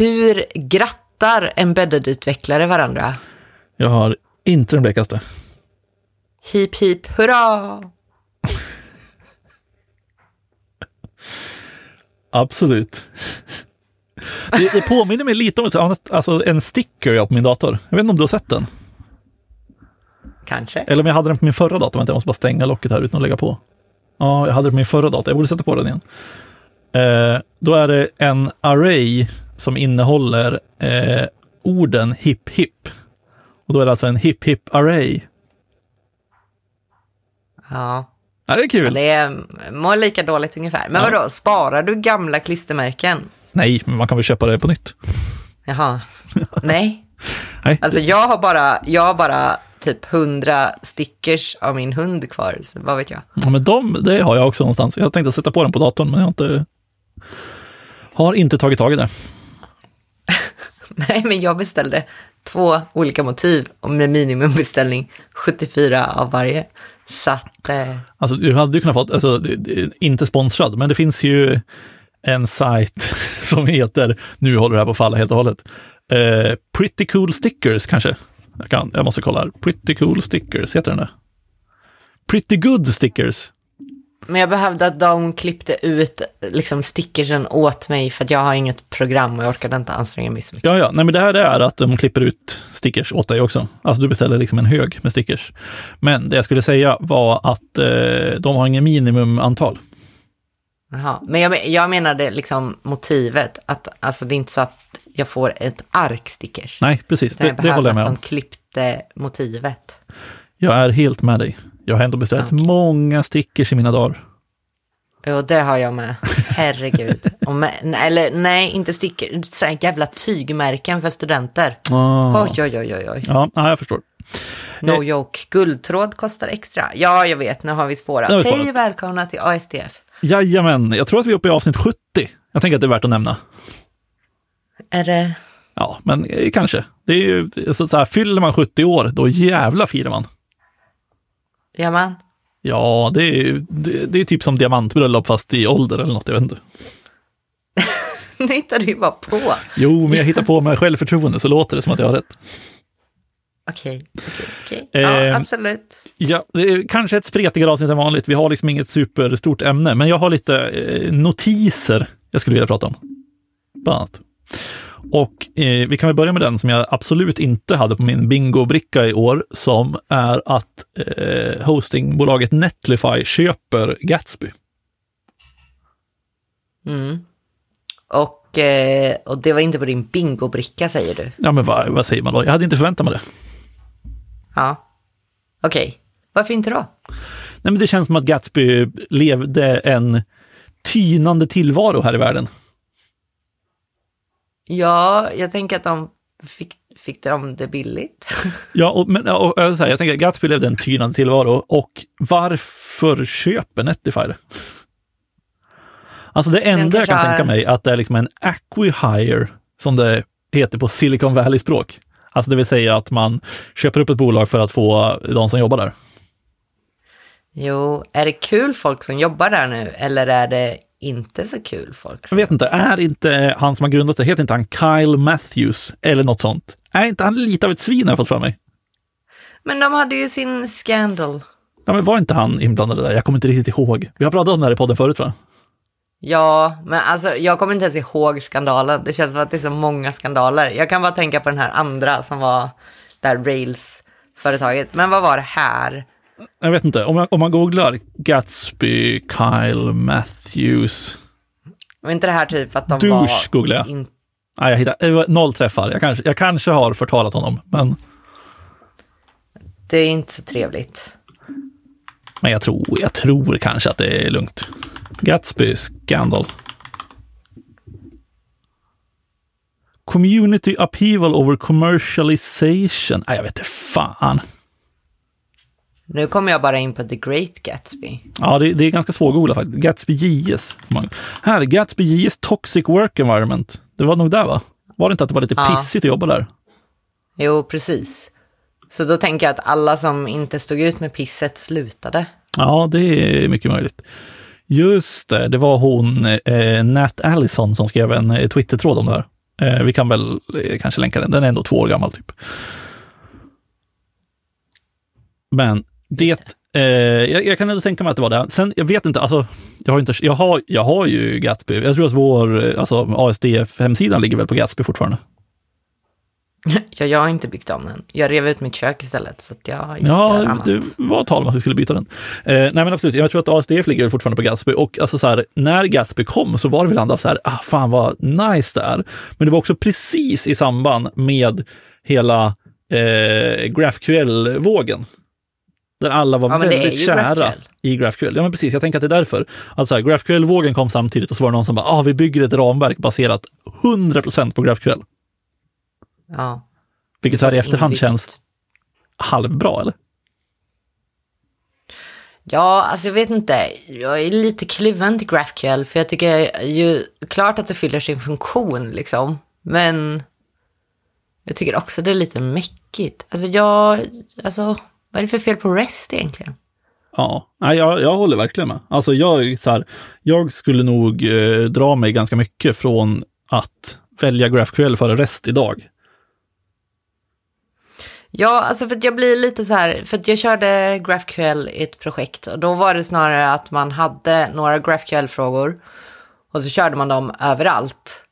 Hur grattar embedded-utvecklare varandra? Jag har inte den blekaste. Hip hip hurra! Absolut. Det, det påminner mig lite om ett annat, alltså en sticker jag har på min dator. Jag vet inte om du har sett den? Kanske. Eller om jag hade den på min förra dator. Vänta, jag måste bara stänga locket här utan att lägga på. Ja, jag hade den på min förra dator. Jag borde sätta på den igen. Eh, då är det en array som innehåller eh, orden hip hip. Och då är det alltså en hip hip array. Ja, Ja, det är kul. det är, mår lika dåligt ungefär. Men Ja. vadå, sparar du gamla klistermärken? Nej, men man kan väl köpa det på nytt. Jaha. Nej. Nej. Alltså jag har bara, jag har bara typ 100 stickers av min hund kvar, så vad vet jag. Ja, men de, det har jag också någonstans. Jag tänkte sätta på den på datorn, men jag har inte, har inte tagit tag i det. Nej, men jag beställde två olika motiv och med minimumbeställning 74 av varje. Så att, eh, Alltså, du hade ju kunnat fått, alltså, inte sponsrad, men det finns ju en sajt som heter, nu håller det här på att falla helt och hållet, eh, Pretty Cool Stickers kanske? Jag, kan, jag måste kolla här. Pretty Cool Stickers, heter den det? Pretty Good Stickers men jag behövde att de klippte ut liksom stickersen åt mig för att jag har inget program och jag orkade inte anstränga mig så mycket. Ja, ja, nej men det här är att de klipper ut stickers åt dig också. Alltså du beställer liksom en hög med stickers. Men det jag skulle säga var att eh, de har ingen minimumantal. Jaha. Men jag, jag menade liksom motivet, att alltså det är inte så att jag får ett ark stickers. Nej, precis. Det, jag det behövde håller jag med att om. de klippte motivet. Jag är helt med dig. Jag har ändå beställt Okej. många stickers i mina dagar. Jo, det har jag med. Herregud. Med, eller nej, inte här jävla tygmärken för studenter. Ah. Oj, oj, oj, oj. Ja, ja, jag förstår. No joke. Guldtråd kostar extra. Ja, jag vet. Nu har vi spårat. Har vi Hej och välkomna till ASTF. Jajamän, jag tror att vi är uppe i avsnitt 70. Jag tänker att det är värt att nämna. Är det... Ja, men eh, kanske. Det är ju så, så här, fyller man 70 år, då jävla firar man. Ja, man. Ja, det är det, det är typ som diamantbröllop fast i ålder eller något, jag vet inte. Nu hittar du ju bara på. Jo, men jag hittar på med självförtroende så låter det som att jag har rätt. Okej, okej, okej. Ja, Eh, absolut. Ja, det är kanske ett spretigare avsnitt än vanligt. Vi har liksom inget superstort ämne, men jag har lite eh, notiser jag skulle vilja prata om. Bland annat. Och eh, vi kan väl börja med den som jag absolut inte hade på min bingobricka i år, som är att eh, hostingbolaget Netlify köper Gatsby. Mm. Och, eh, och det var inte på din bingobricka, säger du? Ja, men vad, vad säger man då? Jag hade inte förväntat mig det. Ja. Okej. Varför inte då? Nej, men det känns som att Gatsby levde en tynande tillvaro här i världen. Ja, jag tänker att de fick, fick de det billigt. Ja, och, men, och, jag, säger, jag tänker att Gatsby levde en tynande tillvaro och varför köper Netlify det? Alltså det enda jag kan har- tänka mig att det är liksom en acquihire, som det heter på Silicon Valley-språk. Alltså det vill säga att man köper upp ett bolag för att få de som jobbar där. Jo, är det kul folk som jobbar där nu eller är det inte så kul folk? Jag vet inte, är inte han som har grundat det, heter inte han Kyle Matthews eller något sånt? Är inte han lite av ett svin har jag fått för mig? Men de hade ju sin scandal. Ja, men var inte han inblandad där? Jag kommer inte riktigt ihåg. Vi har pratat om det här i podden förut va? Ja, men alltså jag kommer inte ens ihåg skandalen. Det känns som att det är så många skandaler. Jag kan bara tänka på den här andra som var där Rails-företaget. Men vad var det här? Jag vet inte, om, jag, om man googlar Gatsby, Kyle Matthews, Var inte det här typ att de douche var... googlar jag. In... Nej, jag hittar noll träffar. Jag kanske, jag kanske har förtalat honom, men, Det är inte så trevligt. men jag, tror, jag tror kanske att det är lugnt. Gatsby Scandal. Community upheaval over commercialization. Nej, jag vet inte fan. Nu kommer jag bara in på The Great Gatsby. Ja, det, det är ganska svårgooglat faktiskt. Gatsby JS. Här, Gatsby JS Toxic Work Environment. Det var nog där va? Var det inte att det var lite Ja. pissigt att jobba där? Jo, precis. Så då tänker jag att alla som inte stod ut med pisset slutade. Ja, det är mycket möjligt. Just det, det var hon, eh, Nat Allison, som skrev en eh, Twitter-tråd om det här. Eh, vi kan väl eh, kanske länka den, den är ändå två år gammal typ. Men det, eh, jag, jag, kan ändå tänka mig att det var det. Sen, jag vet inte, alltså, jag har, inte, jag har, jag har ju Gatsby. Jag tror att vår, alltså ASDF-hemsidan ligger väl på Gatsby fortfarande. Ja, jag har inte byggt om den. Jag rev ut mitt kök istället, så att jag Ja, annat. det var tal om att vi skulle byta den. Eh, nej, men absolut, jag tror att ASDF ligger fortfarande på Gatsby och alltså så här, när Gatsby kom så var det väl ändå så här, ah, fan vad nice det är. Men det var också precis i samband med hela eh, GraphQL-vågen. Där alla var ja, väldigt kära i GraphQL. Ja, men precis. Jag tänker att det är därför. Alltså, GraphQL-vågen kom samtidigt och så var det någon som bara, ah, vi bygger ett ramverk baserat 100% på GraphQL. Ja. Vilket så här i efterhand inbyggt. känns halvbra, eller? Ja, alltså jag vet inte. Jag är lite kluven till GraphQL, för jag tycker ju klart att det fyller sin funktion, liksom. Men jag tycker också det är lite mäckigt. Alltså jag, alltså vad är det för fel på REST egentligen? Ja, jag, jag håller verkligen med. Alltså jag, så här, jag skulle nog eh, dra mig ganska mycket från att välja GraphQL före REST idag. Ja, alltså för att jag blir lite så här, för att jag körde GraphQL i ett projekt och då var det snarare att man hade några GraphQL-frågor och så körde man dem överallt.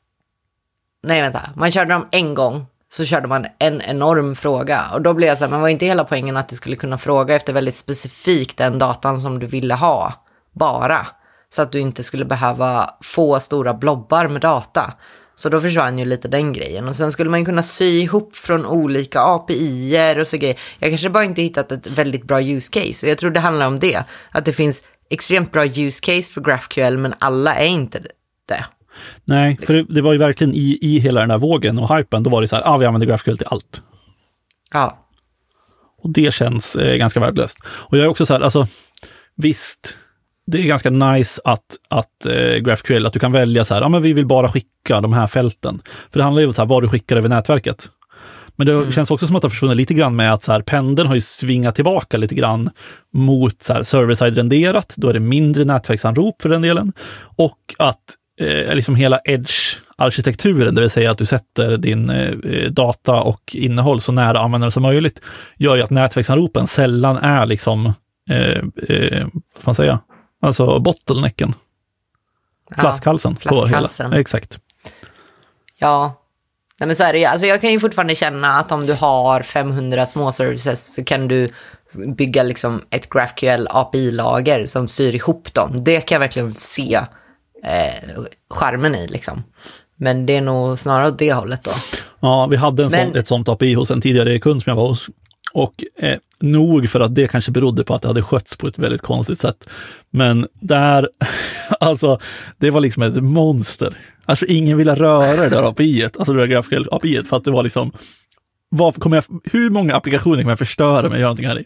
Nej, vänta, man körde dem en gång så körde man en enorm fråga och då blev jag så här, men var inte hela poängen att du skulle kunna fråga efter väldigt specifikt den datan som du ville ha, bara, så att du inte skulle behöva få stora blobbar med data. Så då försvann ju lite den grejen. Och sen skulle man ju kunna sy ihop från olika API-er och så grejer. Jag kanske bara inte hittat ett väldigt bra use case. Och jag tror det handlar om det. Att det finns extremt bra use case för GraphQL, men alla är inte det. Nej, liksom. för det, det, var ju verkligen i, i hela den här vågen och hypen, då var det så här, ah, vi använder GraphQL till allt. Ja. Och det känns eh, ganska värdelöst. Och jag är också så här, alltså visst, det är ganska nice att, att eh, GraphQL, att du kan välja så här, ja men vi vill bara skicka de här fälten. För det handlar ju om så här, vad du skickar över nätverket. Men det mm. känns också som att det har försvunnit lite grann med att så här, pendeln har ju svingat tillbaka lite grann mot så här, server-side renderat. Då är det mindre nätverksanrop för den delen. Och att eh, liksom hela edge-arkitekturen, det vill säga att du sätter din eh, data och innehåll så nära användaren som möjligt, gör ju att nätverksanropen sällan är liksom, eh, eh, vad man säga, Alltså bottlenecken. Flaskhalsen. Ja, flaskhalsen. På hela. Exakt. Ja, Nej, men så är det Alltså jag kan ju fortfarande känna att om du har 500 små services så kan du bygga liksom ett GraphQL API-lager som styr ihop dem. Det kan jag verkligen se eh, skärmen i liksom. Men det är nog snarare åt det hållet då. Ja, vi hade en men... sån, ett sånt API hos en tidigare kund som jag var hos. Och eh, nog för att det kanske berodde på att det hade skötts på ett väldigt konstigt sätt. Men där, alltså, det var liksom ett monster. Alltså ingen ville röra det där API-et, alltså det där grafiska API-et, för att det var liksom, vad kommer jag, hur många applikationer kommer jag förstöra med att göra någonting här i?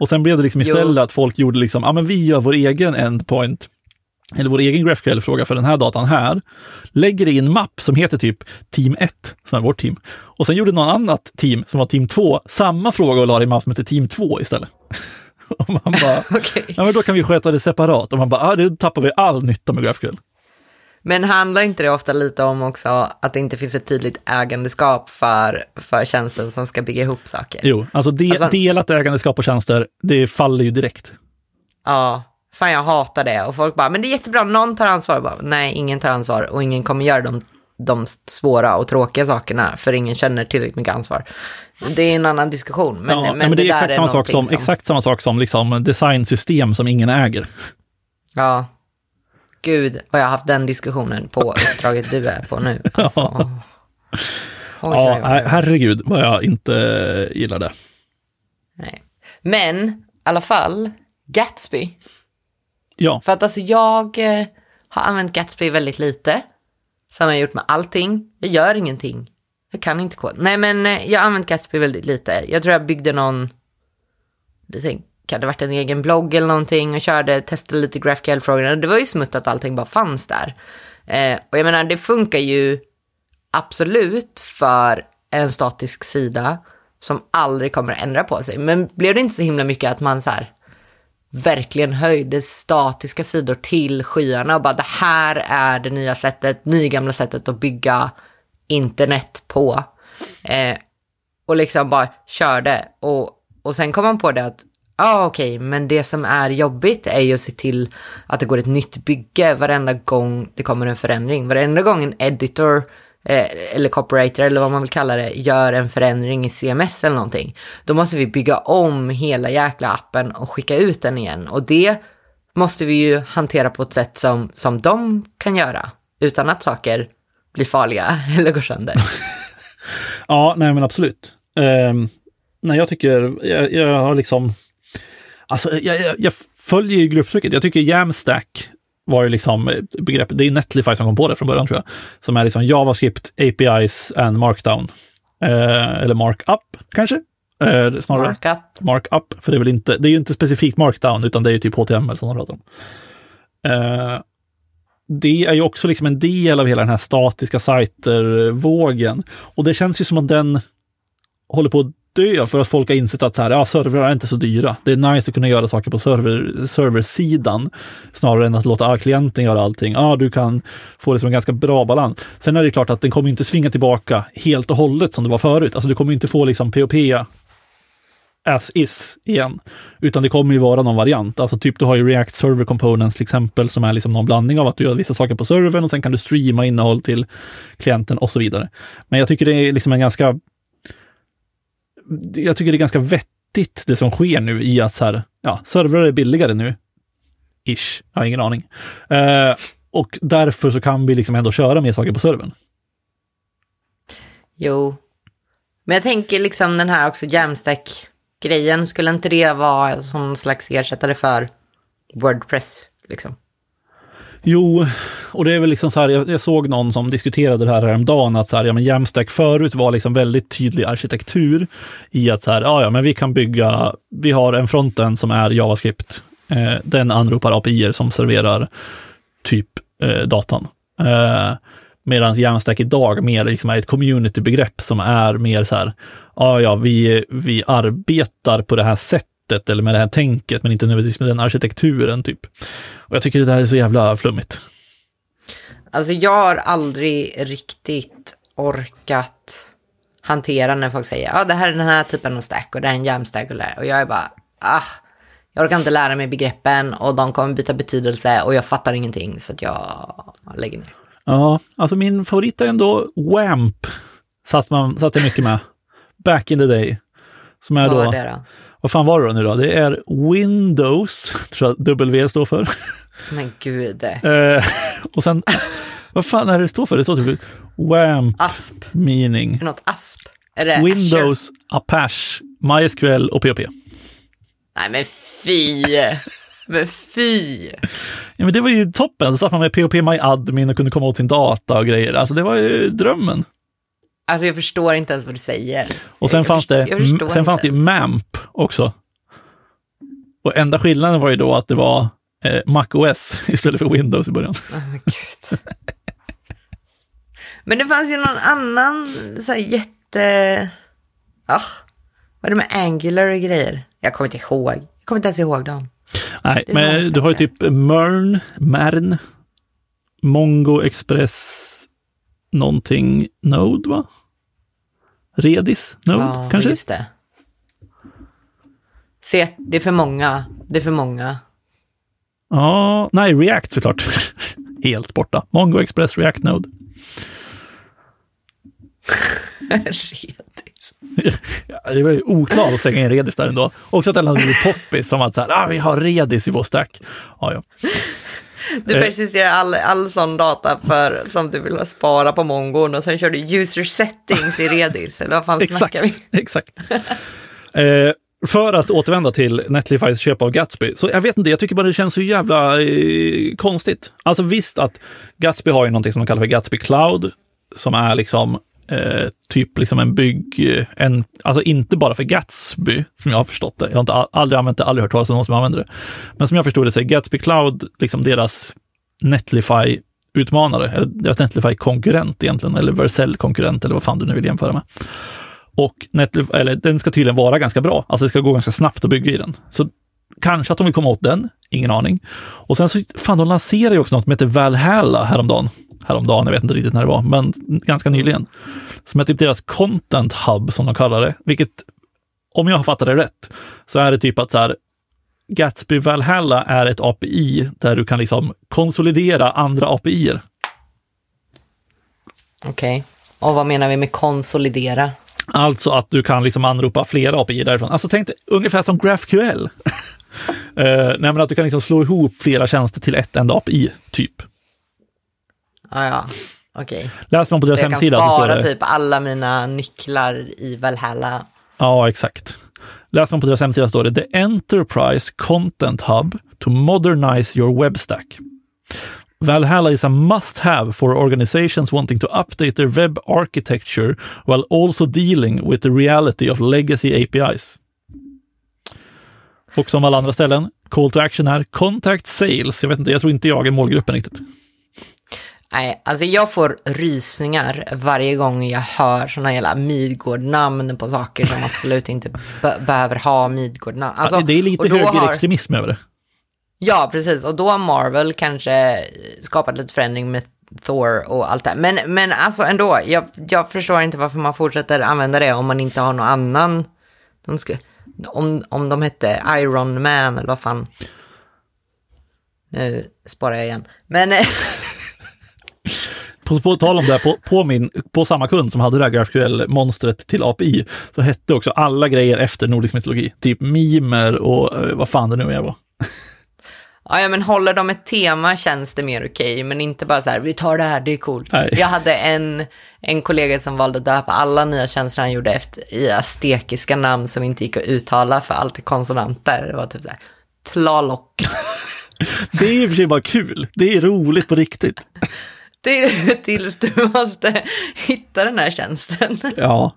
Och sen blev det liksom istället jo. att folk gjorde liksom, ja men vi gör vår egen endpoint eller vår egen GraphQL-fråga för den här datan här, lägger i en mapp som heter typ team 1, som är vårt team. Och sen gjorde någon annat team, som var team 2, samma fråga och la i en mapp som heter team 2 istället. och man bara, okay. ja men då kan vi sköta det separat. Och man bara, ah, det tappar vi all nytta med GraphQL. Men handlar inte det ofta lite om också att det inte finns ett tydligt ägandeskap för, för tjänsten som ska bygga ihop saker? Jo, alltså, de, alltså delat ägandeskap på tjänster, det faller ju direkt. Ja, Fan jag hatar det. Och folk bara, men det är jättebra, någon tar ansvar. Bara, Nej, ingen tar ansvar och ingen kommer göra de, de svåra och tråkiga sakerna för ingen känner tillräckligt mycket ansvar. Det är en annan diskussion. Men, ja, men, men det, det, är, exakt, är samma sak som, som... exakt samma sak som liksom designsystem som ingen äger. Ja. Gud, vad jag har haft den diskussionen på uppdraget du är på nu. Alltså. Ja. Oj, ja, oj, oj. herregud vad jag inte gillar det. Nej. Men i alla fall, Gatsby Ja. För att alltså jag eh, har använt Gatsby väldigt lite. Som jag har gjort med allting. Jag gör ingenting. Jag kan inte kod. Nej men eh, jag har använt Gatsby väldigt lite. Jag tror jag byggde någon, det kan det varit en egen blogg eller någonting och körde, testade lite GraphQL-frågorna. Det var ju smutt att allting bara fanns där. Eh, och jag menar det funkar ju absolut för en statisk sida som aldrig kommer att ändra på sig. Men blev det inte så himla mycket att man så här, verkligen höjde statiska sidor till skyarna och bara det här är det nya sättet, nygamla sättet att bygga internet på. Eh, och liksom bara körde. Och, och sen kom man på det att, ja ah, okej, okay, men det som är jobbigt är ju att se till att det går ett nytt bygge varenda gång det kommer en förändring. Varenda gång en editor eh, eller copywriter eller vad man vill kalla det gör en förändring i CMS eller någonting. Då måste vi bygga om hela jäkla appen och skicka ut den igen. Och det måste vi ju hantera på ett sätt som, som de kan göra utan att saker blir farliga eller går sönder. ja, nej men absolut. Um, nej, jag tycker, jag, jag har liksom, alltså jag, jag, jag följer ju grupptrycket. Jag tycker Jamstack var ju liksom begreppet, det är Netlify som kom på det från början tror jag, som är liksom JavaScript, APIs and Markdown. Eh, eller Markup kanske? Eh, snarare. Markup. Markup, för det är väl inte, det är ju inte specifikt Markdown, utan det är ju typ HTML som de pratar om. Eh, det är ju också liksom en del av hela den här statiska sajter-vågen. Och det känns ju som att den håller på att dö för att folk har insett att så här, ja, servrar är inte så dyra. Det är nice att kunna göra saker på server, serversidan snarare än att låta klienten göra allting. Ja, du kan få det som en ganska bra balans. Sen är det klart att den kommer inte svinga tillbaka helt och hållet som det var förut. Alltså du kommer inte få liksom POP as is igen, utan det kommer ju vara någon variant. Alltså typ du har ju React Server Components till exempel som är liksom någon blandning av att du gör vissa saker på servern och sen kan du streama innehåll till klienten och så vidare. Men jag tycker det är liksom en ganska jag tycker det är ganska vettigt det som sker nu i att så här, ja, servrar är billigare nu. Ish, jag har ingen aning. Eh, och därför så kan vi liksom ändå köra mer saker på servern. Jo, men jag tänker liksom den här också Jamstack-grejen, skulle inte det vara som slags ersättare för Wordpress? Liksom? Jo, och det är väl liksom så här, jag, jag, såg någon som diskuterade det här häromdagen, att så här, ja men Jamstack förut var liksom väldigt tydlig arkitektur i att så här, ja ja, men vi kan bygga, vi har en fronten som är JavaScript. Eh, den anropar API som serverar typ eh, datan. Eh, Medan Jamstack idag mer liksom är ett community-begrepp som är mer så här, ja ja, vi, vi arbetar på det här sättet sättet eller med det här tänket, men inte nödvändigtvis med den arkitekturen typ. Och jag tycker det där är så jävla flummigt. Alltså jag har aldrig riktigt orkat hantera när folk säger, ja det här är den här typen av stack och det är en jamstack och det Och jag är bara, ah, jag orkar inte lära mig begreppen och de kommer byta betydelse och jag fattar ingenting så att jag lägger ner. Ja, alltså min favorit är ändå WAMP. Satt, man, satt jag mycket med. Back in the day. Som är Vad då, det då? Vad fan var det då nu då? Det är Windows, tror jag W står för. Men gud. Eh, och sen, vad fan är det det står för? Det står typ WAMP ASP. meaning. Är något ASP? Är det Windows? Apache, MySQL och PHP. Nej men fy! Men fy! Ja men det var ju toppen, så satt man med PHP MyAdmin och kunde komma åt sin data och grejer. Alltså det var ju drömmen. Alltså jag förstår inte ens vad du säger. Och sen jag fanns det, sen fanns det MAMP också. Och enda skillnaden var ju då att det var eh, MacOS istället för Windows i början. Oh, Men det fanns ju någon annan så här jätte... Ah, vad är det med Angular och grejer? Jag kommer inte ihåg. Jag kommer inte ens ihåg dem. Nej, men du har ju typ Mern, Mern, Mongo Express, någonting Node, va? Redis Node, ja, kanske? just det. Se, det är för många. Det är för många. Ja, nej, React såklart. Helt borta. Mongo Express React Node. Redis. ja, det var ju oklart att slänga in Redis där ändå. Också att den hade blivit poppis, som att så här, ah, vi har Redis i vår stack. Ja, ja. Du eh. persisterar all, all sån data för, som du vill spara på mongon och sen kör du user settings i Redis, eller vad fan exakt, snackar vi? Exakt. eh, för att återvända till Netlifys köp av Gatsby, så jag vet inte, jag tycker bara det känns så jävla eh, konstigt. Alltså visst att Gatsby har ju någonting som de kallar för Gatsby Cloud, som är liksom eh, typ liksom en bygg, eh, en, alltså inte bara för Gatsby, som jag har förstått det. Jag har inte, aldrig använt det, aldrig hört talas om någon som använder det. Men som jag förstod det så är Gatsby Cloud liksom deras Netlify utmanare, eller deras Netlify-konkurrent egentligen, eller Vercel-konkurrent, eller vad fan du nu vill jämföra med. Och Netlify, eller den ska tydligen vara ganska bra, alltså det ska gå ganska snabbt att bygga i den. Så kanske att de vill komma åt den, ingen aning. Och sen så, fan de lanserar ju också något som heter Valhalla häromdagen häromdagen, jag vet inte riktigt när det var, men ganska nyligen. Som är typ deras content hub som de kallar det, vilket om jag har fattat det rätt, så är det typ att så här, Gatsby Valhalla är ett API där du kan liksom konsolidera andra API-er. Okej. Okay. Och vad menar vi med konsolidera? Alltså att du kan liksom anropa flera API därifrån. Alltså tänk dig ungefär som GraphQL. uh, nej, att du kan liksom slå ihop flera tjänster till ett enda API, typ. Ah, ja, okej. Okay. Läser man på deras hemsida så jag kan spara typ alla mina nycklar i Valhalla. Ja, exakt. Läser man på deras hemsida står det The Enterprise Content Hub to modernize your web stack. Valhalla is a must have for organizations wanting to update their web architecture while also dealing with the reality of legacy APIs. Och som alla andra ställen, call to action är contact sales. Jag vet inte, jag tror inte jag är målgruppen riktigt. Nej, alltså jag får rysningar varje gång jag hör sådana jävla Midgård-namn på saker som absolut inte behöver ha Midgård-namn. Alltså, ja, det är lite högerextremism har... över det. Ja, precis. Och då har Marvel kanske skapat lite förändring med Thor och allt det Men, men alltså ändå, jag, jag förstår inte varför man fortsätter använda det om man inte har någon annan. Ska, om, om de hette Iron Man eller vad fan. Nu sparar jag igen. Men... på, på tal om det, på, på, min, på samma kund som hade det här GraphQL-monstret till API, så hette också alla grejer efter nordisk mytologi. Typ mimer och eh, vad fan det nu är var. Ja, men håller de ett tema känns det mer okej, okay, men inte bara så här, vi tar det här, det är coolt. Jag hade en, en kollega som valde att döpa alla nya tjänster han gjorde efter i astekiska namn som inte gick att uttala för allt är konsonanter. Det var typ så här, Tlalock. det är i och för sig bara kul. Det är roligt på riktigt. Det är tills du måste hitta den här tjänsten. Ja.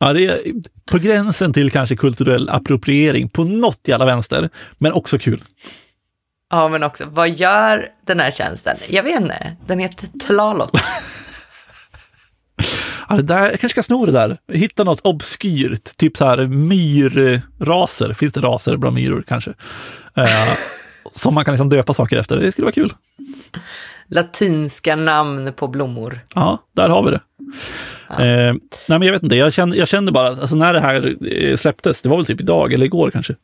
Ja, det är på gränsen till kanske kulturell appropriering på något jävla vänster, men också kul. Ja, men också, vad gör den här tjänsten? Jag vet inte, den heter Tlaloc. ja, det där, jag kanske ska sno det där. Hitta något obskyrt, typ så här myrraser. Finns det raser bland myror kanske? Eh, som man kan liksom döpa saker efter. Det skulle vara kul. Latinska namn på blommor. Ja, där har vi det. Ja. Eh, nej, men jag vet inte, jag kände, jag kände bara, alltså när det här eh, släpptes, det var väl typ idag eller igår kanske,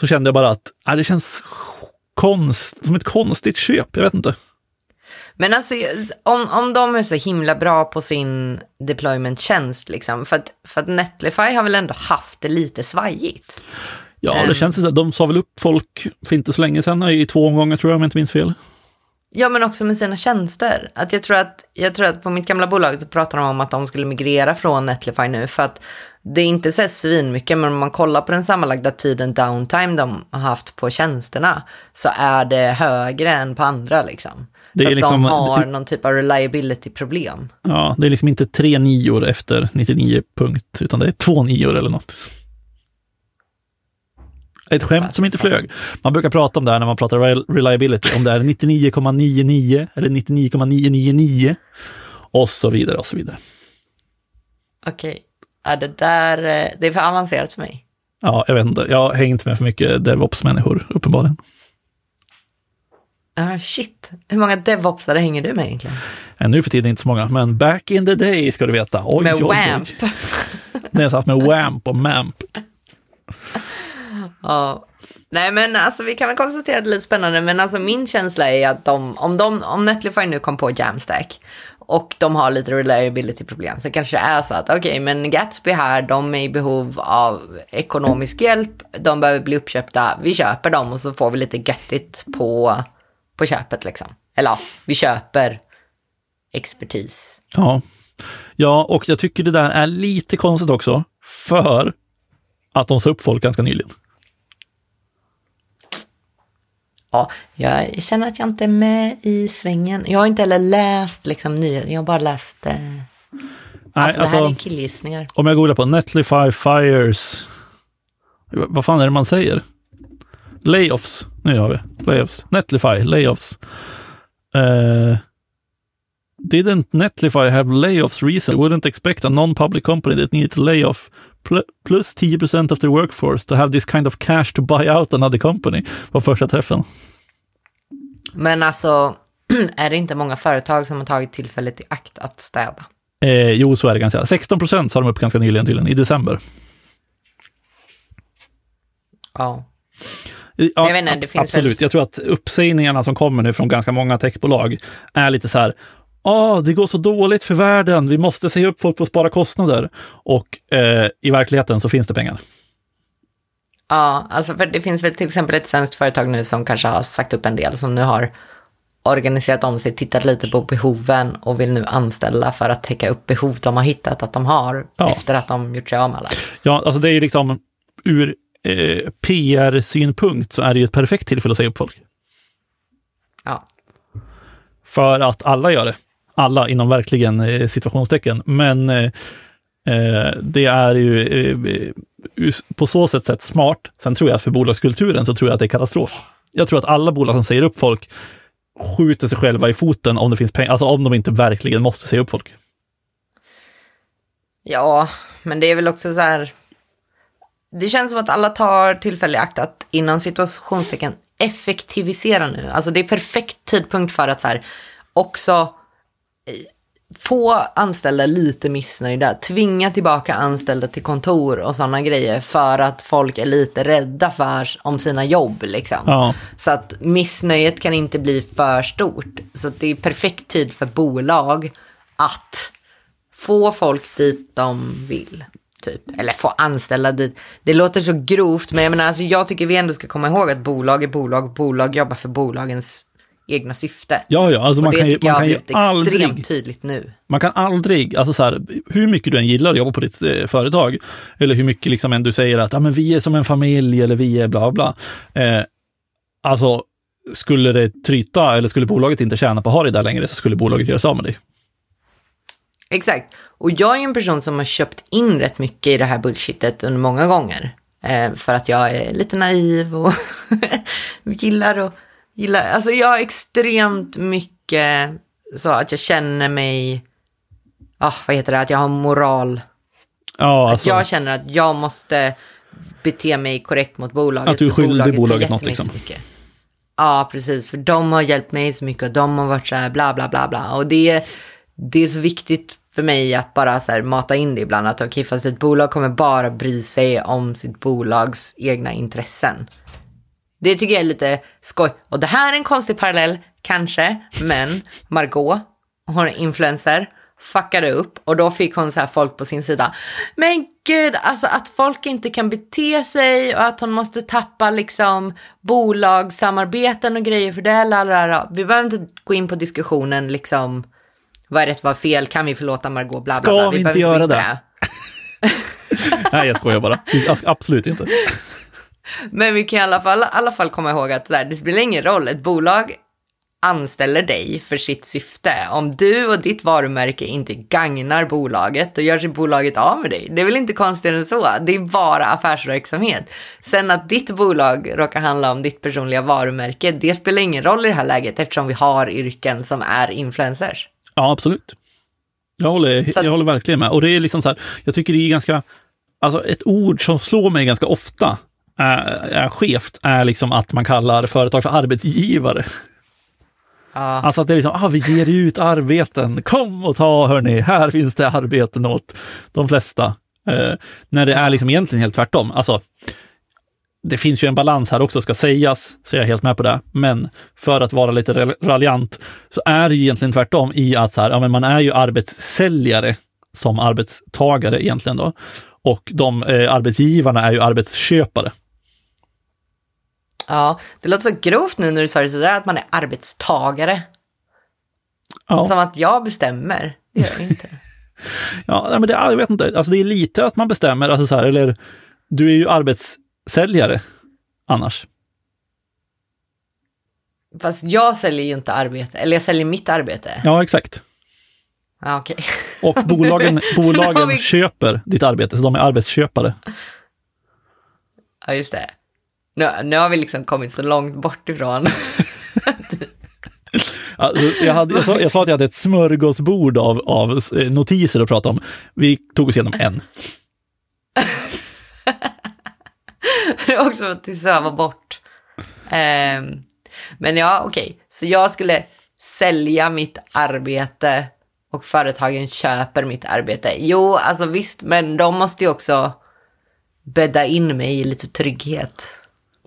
så kände jag bara att äh, det känns konst, som ett konstigt köp, jag vet inte. Men alltså, om, om de är så himla bra på sin deployment-tjänst, liksom, för att, för att Netlify har väl ändå haft det lite svajigt? Ja, det um, känns så. De sa väl upp folk för inte så länge sedan, i två omgångar tror jag, om jag inte minns fel. Ja, men också med sina tjänster. Att jag, tror att, jag tror att på mitt gamla bolag så pratade de om att de skulle migrera från Netlify nu, för att det är inte så svinmycket, men om man kollar på den sammanlagda tiden downtime de har haft på tjänsterna så är det högre än på andra liksom. Det är liksom, de har någon typ av reliability-problem. Ja, det är liksom inte tre nior efter 99 punkt, utan det är två nior eller något. Ett skämt som inte flög. Man brukar prata om det här när man pratar reliability, om det är 99,99 eller 99,999 och så vidare och så vidare. Okej. Okay är det där, eh, det är för avancerat för mig. Ja, jag vet inte. Jag har hängt med för mycket DevOps-människor, uppenbarligen. Uh, shit, hur många DevOpsare hänger du med egentligen? Uh, nu för tiden inte så många, men back in the day ska du veta. Oj, med oj, WAMP. Oj. När jag satt med WAMP och MAMP. Ja, nej men alltså vi kan väl konstatera att det är lite spännande, men alltså min känsla är att de, om, de, om Netlify nu kom på Jamstack och de har lite reliability-problem. Så kanske det är så att, okej, okay, men Gatsby här, de är i behov av ekonomisk hjälp, de behöver bli uppköpta, vi köper dem och så får vi lite göttigt på, på köpet liksom. Eller ja, vi köper expertis. Ja. ja, och jag tycker det där är lite konstigt också, för att de sa upp folk ganska nyligen. Ja, jag känner att jag inte är med i svängen. Jag har inte heller läst liksom, nyheter, jag har bara läst... Eh... Nej, alltså, alltså, det här alltså, är killgissningar. Om jag googlar på Netlify Fires... Vad fan är det man säger? Layoffs. Nu har vi layoffs. Netlify, layoffs. Uh, didn't Netlify have layoffs recently? Wouldn't expect a non-public company that needed to lay off plus 10% of their workforce to have this kind of cash to buy out another company var första träffen. Men alltså, är det inte många företag som har tagit tillfället i akt att städa. Eh, jo, så är det ganska. 16 procent sa de upp ganska nyligen tydligen, i december. Ja. Ja, jag inte, absolut. väl- Jag tror att uppsägningarna som kommer nu från ganska många techbolag är lite så här, ja, det går så dåligt för världen, vi måste säga upp folk för att spara kostnader. Och eh, i verkligheten så finns det pengar. Ja, alltså för det finns väl till exempel ett svenskt företag nu som kanske har sagt upp en del som nu har organiserat om sig, tittat lite på behoven och vill nu anställa för att täcka upp behov de har hittat att de har Ja. efter att de gjort sig av med alla. Ja, alltså det är ju liksom ur eh, PR-synpunkt så är det ju ett perfekt tillfälle att säga upp folk. Ja. För att alla gör det. Alla inom verkligen eh, situationstecken. Men eh, eh det är ju eh, på så sätt sätt smart. Sen tror jag att för bolagskulturen så tror jag att det är katastrof. Jag tror att alla bolag som säger upp folk skjuter sig själva i foten om det finns pengar, alltså om de inte verkligen måste säga upp folk. Ja, men det är väl också så här. Det känns som att alla tar tillfälle i akt att inom situationstecken effektivisera nu. Alltså det är perfekt tidpunkt för att så här också få anställda lite missnöjda, tvinga tillbaka anställda till kontor och sådana grejer för att folk är lite rädda för om sina jobb liksom. Ja. Så att missnöjet kan inte bli för stort. Så att det är perfekt tid för bolag att få folk dit de vill. Typ. Eller få anställa dit. Det låter så grovt, men jag menar, alltså, jag tycker vi ändå ska komma ihåg att bolag är bolag. Bolag jobbar för bolagens egna syfte. Ja, ja, alltså och man det kan ju, man kan ju blivit extremt aldrig tydligt nu. Man kan aldrig, alltså så här, hur mycket du än gillar att jobba på ditt eh, företag, eller hur mycket liksom än du säger att ah, men vi är som en familj eller vi är bla bla. Eh, alltså, skulle det tryta eller skulle bolaget inte tjäna på att ha dig där längre så skulle bolaget göra sig av med dig. Exakt. Och jag är en person som har köpt in rätt mycket i det här bullshitet under många gånger. Eh, för att jag är lite naiv och gillar och gillar. Alltså jag har extremt mycket så att jag känner mig, ah, vad heter det, att jag har moral. Ja, Att alltså, jag känner att jag måste bete mig korrekt mot bolaget. Att du är skyldig bolaget gett något, liksom. mycket. Ja, precis. För de har hjälpt mig så mycket och de har varit så här bla bla bla bla. Och det, det är så viktigt för mig att bara så här mata in det ibland. Att okej, fast ett bolag kommer bara bry sig om sitt bolags egna intressen. Det tycker jag är lite skoj. Och det här är en konstig parallell, kanske, men Margot, hon är influencer, fuckade upp och då fick hon så här folk på sin sida. Men gud, alltså att folk inte kan bete sig och att hon måste tappa liksom bolagssamarbeten och grejer för det. Lalala. Vi behöver inte gå in på diskussionen liksom, vad är rätt, vad är fel, kan vi förlåta Margot, bla bla Ska bla. vi inte göra på det? Nej, jag skojar bara. Absolut inte. Men vi kan i alla fall, alla fall komma ihåg att det spelar ingen roll, ett bolag anställer dig för sitt syfte. Om du och ditt varumärke inte gagnar bolaget, då gör sig bolaget av med dig. Det är väl inte konstigare än så. Det är bara affärsverksamhet. Sen att ditt bolag råkar handla om ditt personliga varumärke, det spelar ingen roll i det här läget eftersom vi har yrken som är influencers. Ja, absolut. Jag håller, jag håller verkligen med. Och det är liksom så här, jag tycker det är ganska, alltså ett ord som slår mig ganska ofta är, är skevt, är liksom att man kallar företag för arbetsgivare. Ja, Alltså att det är liksom, ah, vi ger ut arbeten, kom och ta hörni, här finns det arbeten åt de flesta. Eh, när det är liksom egentligen helt tvärtom. Alltså, det finns ju en balans här också, ska sägas, så jag är helt med på det. Men för att vara lite raljant så är det ju egentligen tvärtom i att så här, ja, men man är ju arbetssäljare som arbetstagare egentligen då. Och de eh, arbetsgivarna är ju arbetsköpare. Ja, det låter så grovt nu när du sa det sådär, att man är arbetstagare. Ja. Som att jag bestämmer. Det gör jag inte. Ja, men det, jag vet inte. Alltså det är lite att man bestämmer, alltså så här, eller du är ju arbetssäljare annars. Fast jag säljer ju inte arbete, eller jag säljer mitt arbete. Ja, exakt. Ja, okej. Och bolagen, bolagen vi- köper ditt arbete, så de är arbetsköpare. Ja, just det. Nu, nu har vi liksom kommit så långt bort ifrån. Jag, hade, jag, sa, jag sa att jag hade ett smörgåsbord av, av eh, notiser att prata om. Vi tog oss igenom en. Det är också att söva bort. Ehm, men ja, okej. Så jag skulle sälja mitt arbete och företagen köper mitt arbete. Jo, alltså visst, men de måste ju också bädda in mig i lite trygghet.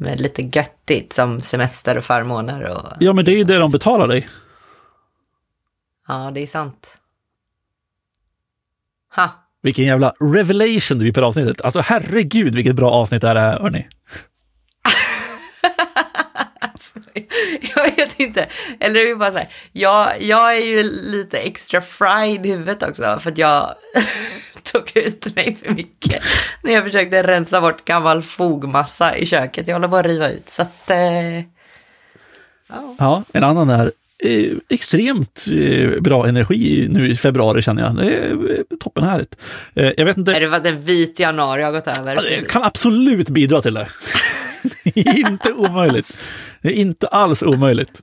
Med lite göttigt som semester och förmåner och... Ja, men det är ju det de betalar dig. Ja, det är sant. Ha. Vilken jävla revelation det blir på avsnittet. Alltså herregud vilket bra avsnitt det här är, hörni. jag vet inte. Eller det är bara så här, jag, jag är ju lite extra fried i huvudet också för att jag tog ut mig för mycket när jag försökte rensa bort gammal fogmassa i köket. Jag håller på att riva ut så att... Eh, ja. ja, en annan är eh, extremt eh, bra energi nu i februari känner jag. Det är eh, toppenhärligt. Jag vet inte. Är det för att en vit januari har gått över? Det kan absolut bidra till det. inte omöjligt. Det är inte alls omöjligt.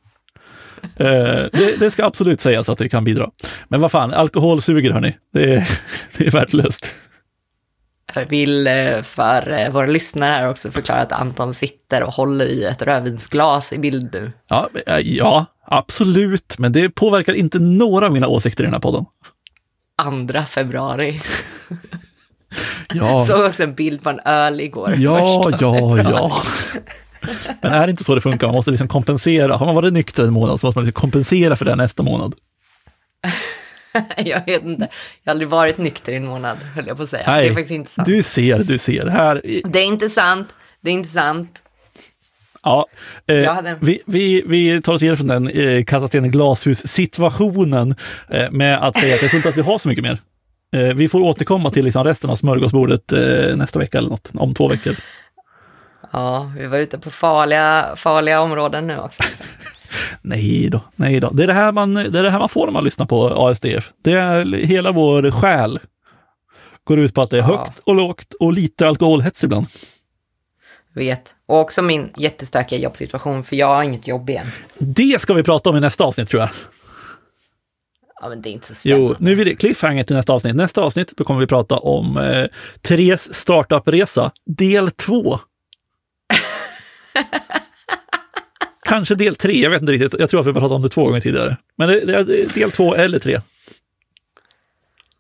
Uh, det, det, ska absolut sägas att det kan bidra. Men vad fan, alkohol suger hörni. Det är, det är värdelöst. Jag vill eh, för eh, våra lyssnare här också förklara att Anton sitter och håller i ett rödvinsglas i bild nu. Ja, ja, absolut, men det påverkar inte några av mina åsikter i den här podden. Andra februari. Ja. Såg också en bild på en öl igår. Ja, ja, ja. Men är det inte så det funkar? Man måste liksom kompensera. Har man varit nykter en månad så måste man liksom kompensera för det nästa månad. jag vet inte. Jag har aldrig varit nykter i en månad, höll jag på att säga. Nej, det är faktiskt inte sant. Du ser, du ser. Här... Det är inte sant. Det är inte sant. Ja, eh, hade... vi, vi, vi tar oss vidare från den eh, kasta sten i glashus-situationen eh, med att säga att jag tror inte att vi har så mycket mer. Eh, vi får återkomma till liksom resten av smörgåsbordet eh, nästa vecka eller något, om två veckor. Ja, vi var ute på farliga, farliga områden nu också. nej då, nej då. Det är det, här man, det är det här man får när man lyssnar på ASDF. Det är hela vår själ går ut på att det är högt och lågt och lite alkoholhets ibland. Vet. Och också min jättestökiga jobbsituation, för jag har inget jobb igen. Det ska vi prata om i nästa avsnitt tror jag. Ja, men det är inte så spännande. Jo, nu är det cliffhanger till nästa avsnitt. Nästa avsnitt, då kommer vi prata om eh, Therese startupresa, del två. Kanske del tre, jag vet inte riktigt. Jag tror att vi pratat om det två gånger tidigare. Men det, det är del två eller tre.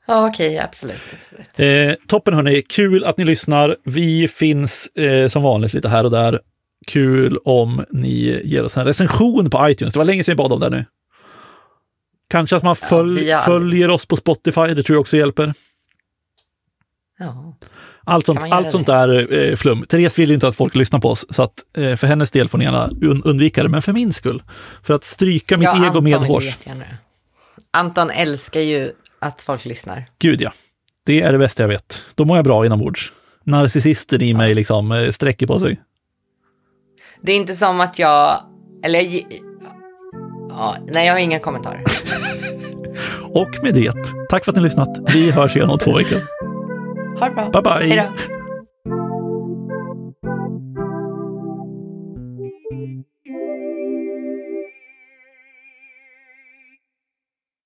Ja, okej, okay, absolut. absolut. Eh, toppen hörni, kul att ni lyssnar. Vi finns eh, som vanligt lite här och där. Kul om ni ger oss en recension på iTunes. Det var länge sedan vi bad om det nu. Kanske att man följ, ja, följer oss på Spotify, det tror jag också hjälper. Ja. Allt sånt, allt sånt där eh, flum. Therese vill inte att folk lyssnar på oss, så att eh, för hennes del får ni gärna un undvika det, men för min skull. För att stryka mitt ja, ego medhårs. Anton älskar ju att folk lyssnar. Gud ja. Det är det bästa jag vet. Då mår jag bra inombords. Narcissisten i mig liksom eh, sträcker på sig. Det är inte som att jag, eller ja, nej jag har inga kommentarer. Och med det, tack för att ni har lyssnat. Vi hörs igen om två veckor. Ha det bra. Bye bye. Hejdå.